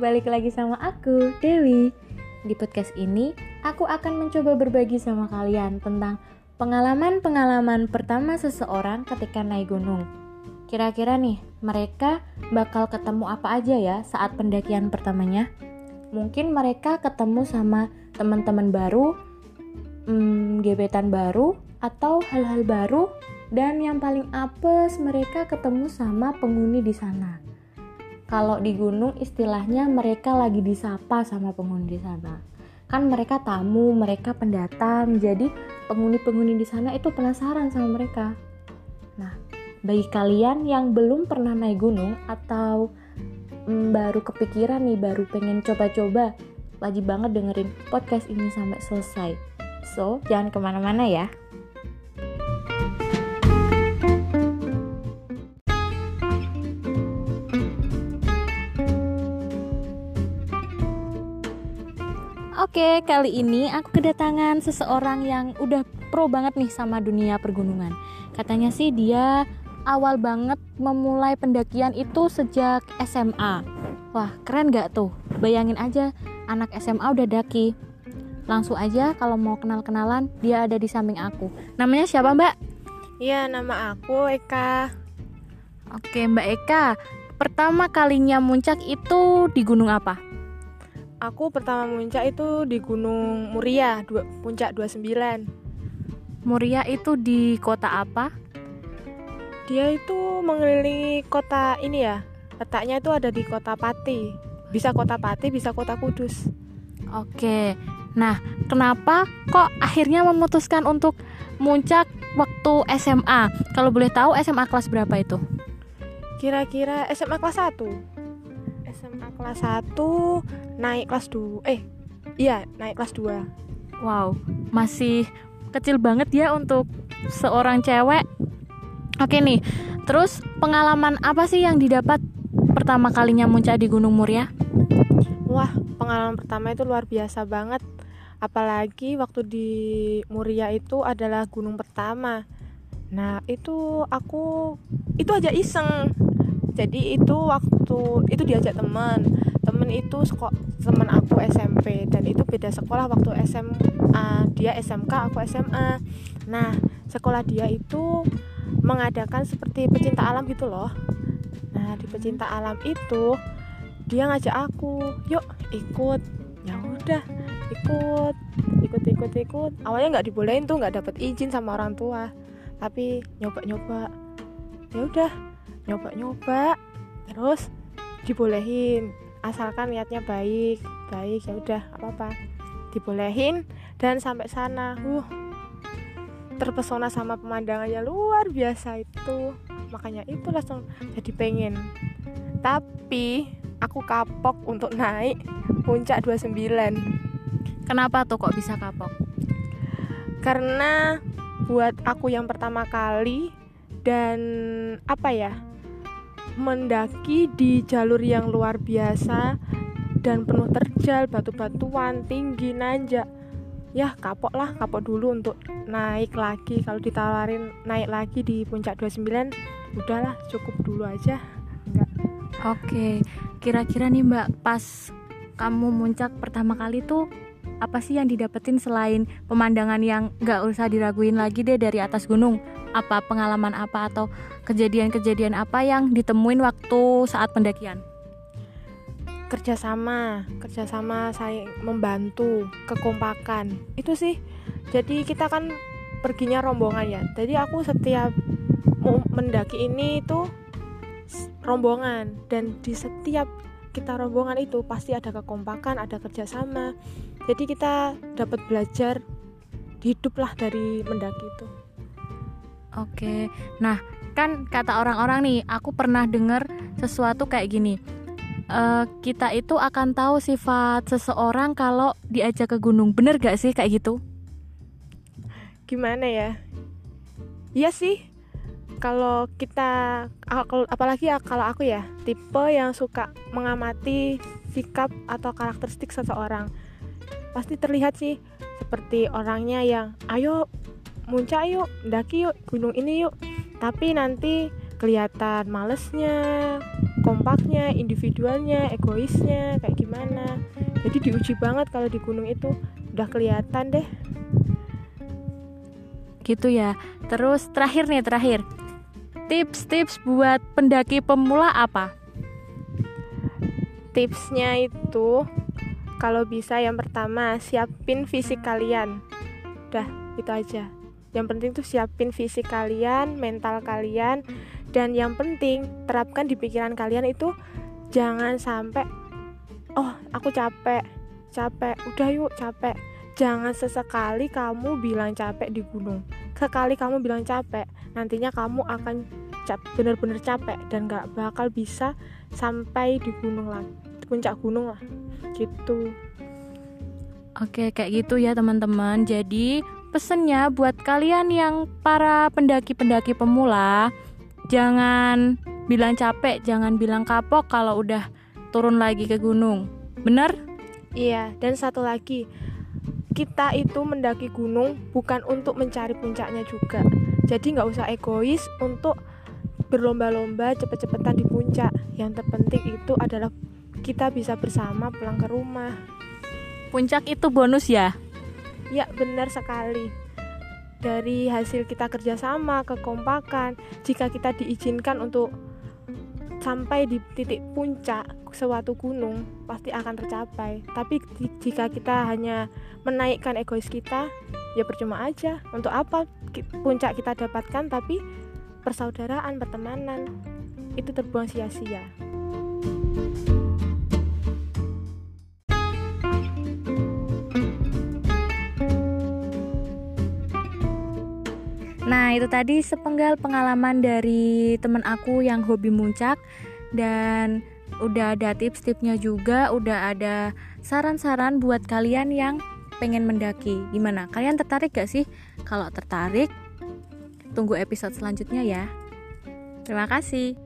balik lagi sama aku, Dewi. Di podcast ini, aku akan mencoba berbagi sama kalian tentang pengalaman-pengalaman pertama seseorang ketika naik gunung. Kira-kira nih, mereka bakal ketemu apa aja ya saat pendakian pertamanya? Mungkin mereka ketemu sama teman-teman baru, hmm, gebetan baru, atau hal-hal baru, dan yang paling apes mereka ketemu sama penghuni di sana kalau di gunung istilahnya mereka lagi disapa sama penghuni di sana kan mereka tamu mereka pendatang. Jadi penghuni-penghuni di sana itu penasaran sama mereka. Nah bagi kalian yang belum pernah naik gunung atau mm, baru kepikiran nih baru pengen coba-coba wajib banget dengerin podcast ini sampai selesai. So jangan ke mana-mana ya Oke, kali ini aku kedatangan seseorang yang udah pro banget nih sama dunia pergunungan. Katanya sih dia awal banget memulai pendakian itu sejak SMA. Wah, keren gak tuh? Bayangin aja anak SMA udah daki. Langsung aja kalau mau kenal-kenalan, dia ada di samping aku. Namanya siapa, Mbak? Iya, nama aku Eka. Oke, Mbak Eka. Pertama kalinya muncak itu di gunung apa? Aku pertama muncak itu di Gunung Muria, dua, puncak 29. Muria itu di kota apa? Dia itu mengelilingi kota ini ya. Letaknya itu ada di kota Pati. Bisa kota Pati, bisa kota Kudus. Oke. Nah, kenapa kok akhirnya memutuskan untuk muncak waktu SMA? Kalau boleh tahu SMA kelas berapa itu? Kira-kira SMA kelas 1 kelas 1 naik kelas 2 eh iya naik kelas 2 wow masih kecil banget ya untuk seorang cewek. Oke nih terus pengalaman apa sih yang didapat pertama kalinya muncak di Gunung Muria wah pengalaman pertama itu luar biasa banget. Apalagi waktu di Muria itu adalah gunung pertama. Nah itu aku itu aja iseng jadi itu waktu itu diajak teman. Temen itu teman aku SMP dan itu beda sekolah waktu SMA dia SMK aku SMA nah sekolah dia itu mengadakan seperti pecinta alam gitu loh. Nah di pecinta alam itu dia ngajak aku yuk ikut. Ya udah ikut ikut ikut ikut. Awalnya nggak dibolehin tuh nggak dapet izin sama orang tua. Tapi nyoba nyoba ya udah nyoba-nyoba terus dibolehin asalkan niatnya baik baik ya udah apa apa dibolehin dan sampai sana uh terpesona sama pemandangannya luar biasa itu. Makanya itu langsung jadi pengen. Tapi aku kapok untuk naik puncak 29 kenapa tuh kok bisa kapok? Karena buat aku yang pertama kali dan apa ya mendaki di jalur yang luar biasa dan penuh terjal, batu-batuan, tinggi, nanjak. Ya kapok lah, kapok dulu untuk naik lagi. Kalau ditawarin naik lagi di puncak 29, udahlah cukup dulu aja. Enggak. Oke, kira-kira nih Mbak, pas kamu muncak pertama kali tuh apa sih yang didapetin selain pemandangan yang nggak usah diraguin lagi deh dari atas gunung? apa pengalaman apa atau kejadian-kejadian apa yang ditemuin waktu saat pendakian? Kerjasama, kerjasama saya membantu, kekompakan itu sih. Jadi kita kan perginya rombongan ya. Jadi aku setiap mendaki ini itu rombongan dan di setiap kita rombongan itu pasti ada kekompakan, ada kerjasama. Jadi kita dapat belajar hiduplah dari mendaki itu. Oke, nah kan kata orang-orang nih, aku pernah dengar sesuatu kayak gini. Uh, kita itu akan tahu sifat seseorang kalau diajak ke gunung. Bener gak sih kayak gitu? Gimana ya? Iya sih. Kalau kita, apalagi ya kalau aku ya, tipe yang suka mengamati sikap atau karakteristik seseorang, pasti terlihat sih seperti orangnya yang, ayo muncak yuk daki yuk gunung ini yuk. Tapi nanti kelihatan malesnya kompaknya individualnya egoisnya kayak gimana. Jadi diuji banget kalau di gunung itu udah kelihatan deh. Gitu ya. Terus terakhir nih terakhir tips-tips buat pendaki pemula apa? Tipsnya itu kalau bisa yang pertama siapin fisik kalian. Udah itu aja. Yang penting tuh siapin fisik kalian mental kalian dan yang penting terapkan di pikiran kalian itu jangan sampai oh aku capek capek udah yuk capek jangan sesekali kamu bilang capek di gunung sekali kamu bilang capek nantinya kamu akan cap bener-bener capek dan gak bakal bisa sampai di gunung lah puncak gunung lah gitu Oke, kayak gitu ya teman-teman. Jadi, pesennya buat kalian yang para pendaki-pendaki pemula, jangan bilang capek, jangan bilang kapok kalau udah turun lagi ke gunung. Bener? Iya, dan satu lagi, kita itu mendaki gunung bukan untuk mencari puncaknya juga. Jadi nggak usah egois untuk berlomba-lomba cepet-cepetan di puncak. Yang terpenting itu adalah kita bisa bersama pulang ke rumah. Puncak itu bonus ya? Ya benar sekali. Dari hasil kita kerjasama, kekompakan, jika kita diizinkan untuk sampai di titik puncak suatu gunung pasti akan tercapai. Tapi jika kita hanya menaikkan egois kita, ya percuma aja. Untuk apa puncak kita dapatkan tapi persaudaraan, pertemanan itu terbuang sia-sia. Nah, itu tadi sepenggal pengalaman dari temen aku yang hobi muncak dan udah ada tips-tipsnya juga, udah ada saran-saran buat kalian yang pengen mendaki. Gimana? Kalian tertarik gak sih? Kalau tertarik, tunggu episode selanjutnya ya. Terima kasih.